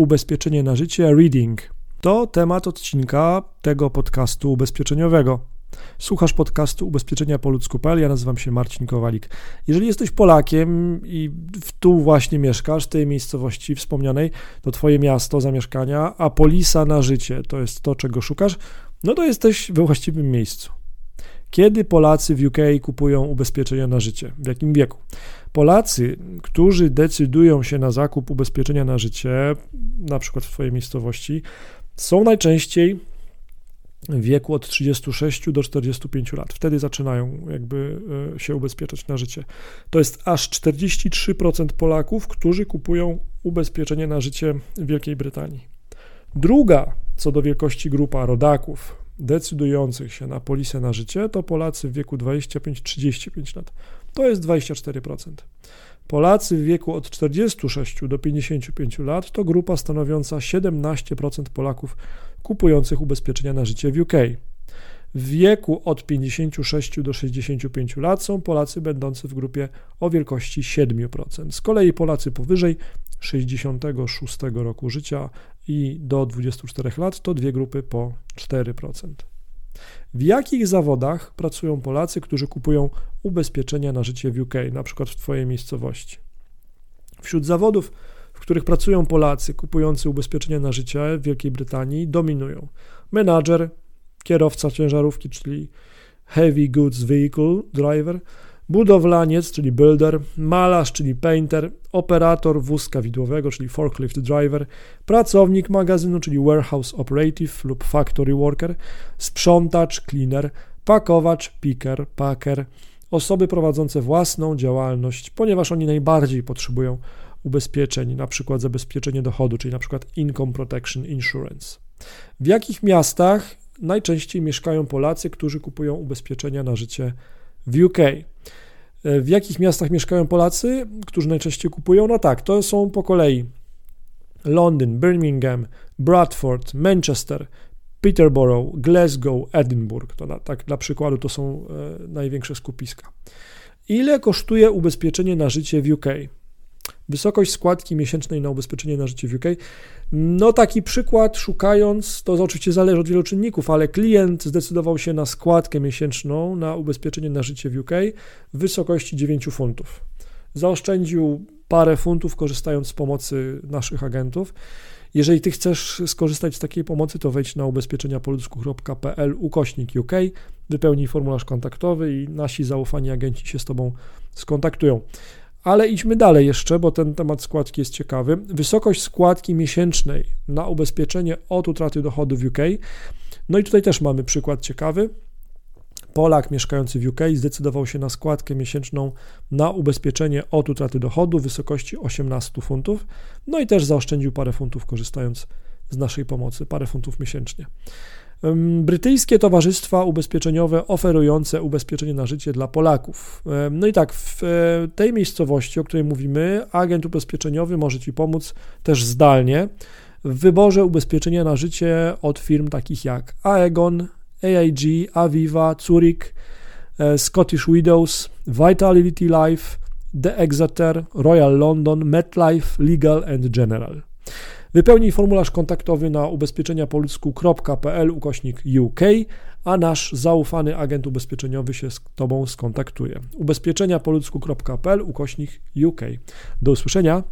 ubezpieczenie na życie Reading. To temat odcinka tego podcastu ubezpieczeniowego. Słuchasz podcastu Ubezpieczenia po ludzku.pl, ja nazywam się Marcin Kowalik. Jeżeli jesteś Polakiem i tu właśnie mieszkasz, w tej miejscowości wspomnianej, to twoje miasto zamieszkania, a polisa na życie to jest to, czego szukasz, no to jesteś we właściwym miejscu. Kiedy Polacy w UK kupują ubezpieczenia na życie? W jakim wieku? Polacy, którzy decydują się na zakup ubezpieczenia na życie, na przykład w Twojej miejscowości, są najczęściej w wieku od 36 do 45 lat. Wtedy zaczynają jakby e, się ubezpieczać na życie. To jest aż 43% Polaków, którzy kupują ubezpieczenie na życie w Wielkiej Brytanii. Druga co do wielkości grupa rodaków decydujących się na polisę na życie to Polacy w wieku 25-35 lat. To jest 24%. Polacy w wieku od 46 do 55 lat to grupa stanowiąca 17% Polaków kupujących ubezpieczenia na życie w UK. W wieku od 56 do 65 lat są Polacy będący w grupie o wielkości 7%. Z kolei Polacy powyżej 66 roku życia i do 24 lat to dwie grupy po 4%. W jakich zawodach pracują Polacy, którzy kupują ubezpieczenia na życie w UK, na przykład w Twojej miejscowości? Wśród zawodów, w których pracują Polacy kupujący ubezpieczenia na życie w Wielkiej Brytanii, dominują menadżer, kierowca ciężarówki, czyli Heavy Goods Vehicle Driver, budowlaniec, czyli builder, malarz, czyli painter, operator wózka widłowego, czyli forklift driver, pracownik magazynu, czyli warehouse operative lub factory worker, sprzątacz, cleaner, pakowacz, picker, packer, osoby prowadzące własną działalność, ponieważ oni najbardziej potrzebują ubezpieczeń, na przykład zabezpieczenie dochodu, czyli na przykład income protection insurance. W jakich miastach najczęściej mieszkają Polacy, którzy kupują ubezpieczenia na życie w UK. W jakich miastach mieszkają Polacy, którzy najczęściej kupują? No tak, to są po kolei Londyn, Birmingham, Bradford, Manchester, Peterborough, Glasgow, Edinburgh. To na, tak dla przykładu to są e, największe skupiska. Ile kosztuje ubezpieczenie na życie w UK? Wysokość składki miesięcznej na ubezpieczenie na życie w UK. No taki przykład szukając, to oczywiście zależy od wielu czynników, ale klient zdecydował się na składkę miesięczną na ubezpieczenie na życie w UK w wysokości 9 funtów. Zaoszczędził parę funtów korzystając z pomocy naszych agentów. Jeżeli ty chcesz skorzystać z takiej pomocy, to wejdź na ubezpieczeniapoludzku.pl ukośnik UK, wypełnij formularz kontaktowy i nasi zaufani agenci się z tobą skontaktują. Ale idźmy dalej jeszcze, bo ten temat składki jest ciekawy. Wysokość składki miesięcznej na ubezpieczenie od utraty dochodu w UK. No i tutaj też mamy przykład ciekawy. Polak mieszkający w UK zdecydował się na składkę miesięczną na ubezpieczenie od utraty dochodu w wysokości 18 funtów. No i też zaoszczędził parę funtów korzystając z naszej pomocy, parę funtów miesięcznie. Brytyjskie towarzystwa ubezpieczeniowe oferujące ubezpieczenie na życie dla Polaków. No i tak, w e, tej miejscowości, o której mówimy, agent ubezpieczeniowy może Ci pomóc też zdalnie w wyborze ubezpieczenia na życie od firm takich jak Aegon, AIG, Aviva, Zurich, e, Scottish Widows, Vitality Life, The Exeter, Royal London, MetLife, Legal and General. Wypełnij formularz kontaktowy na ubezpieczeniapoludzku.pl ukośnik UK, a nasz zaufany agent ubezpieczeniowy się z Tobą skontaktuje. ubezpieczeniapoludzku.pl ukośnik UK. Do usłyszenia.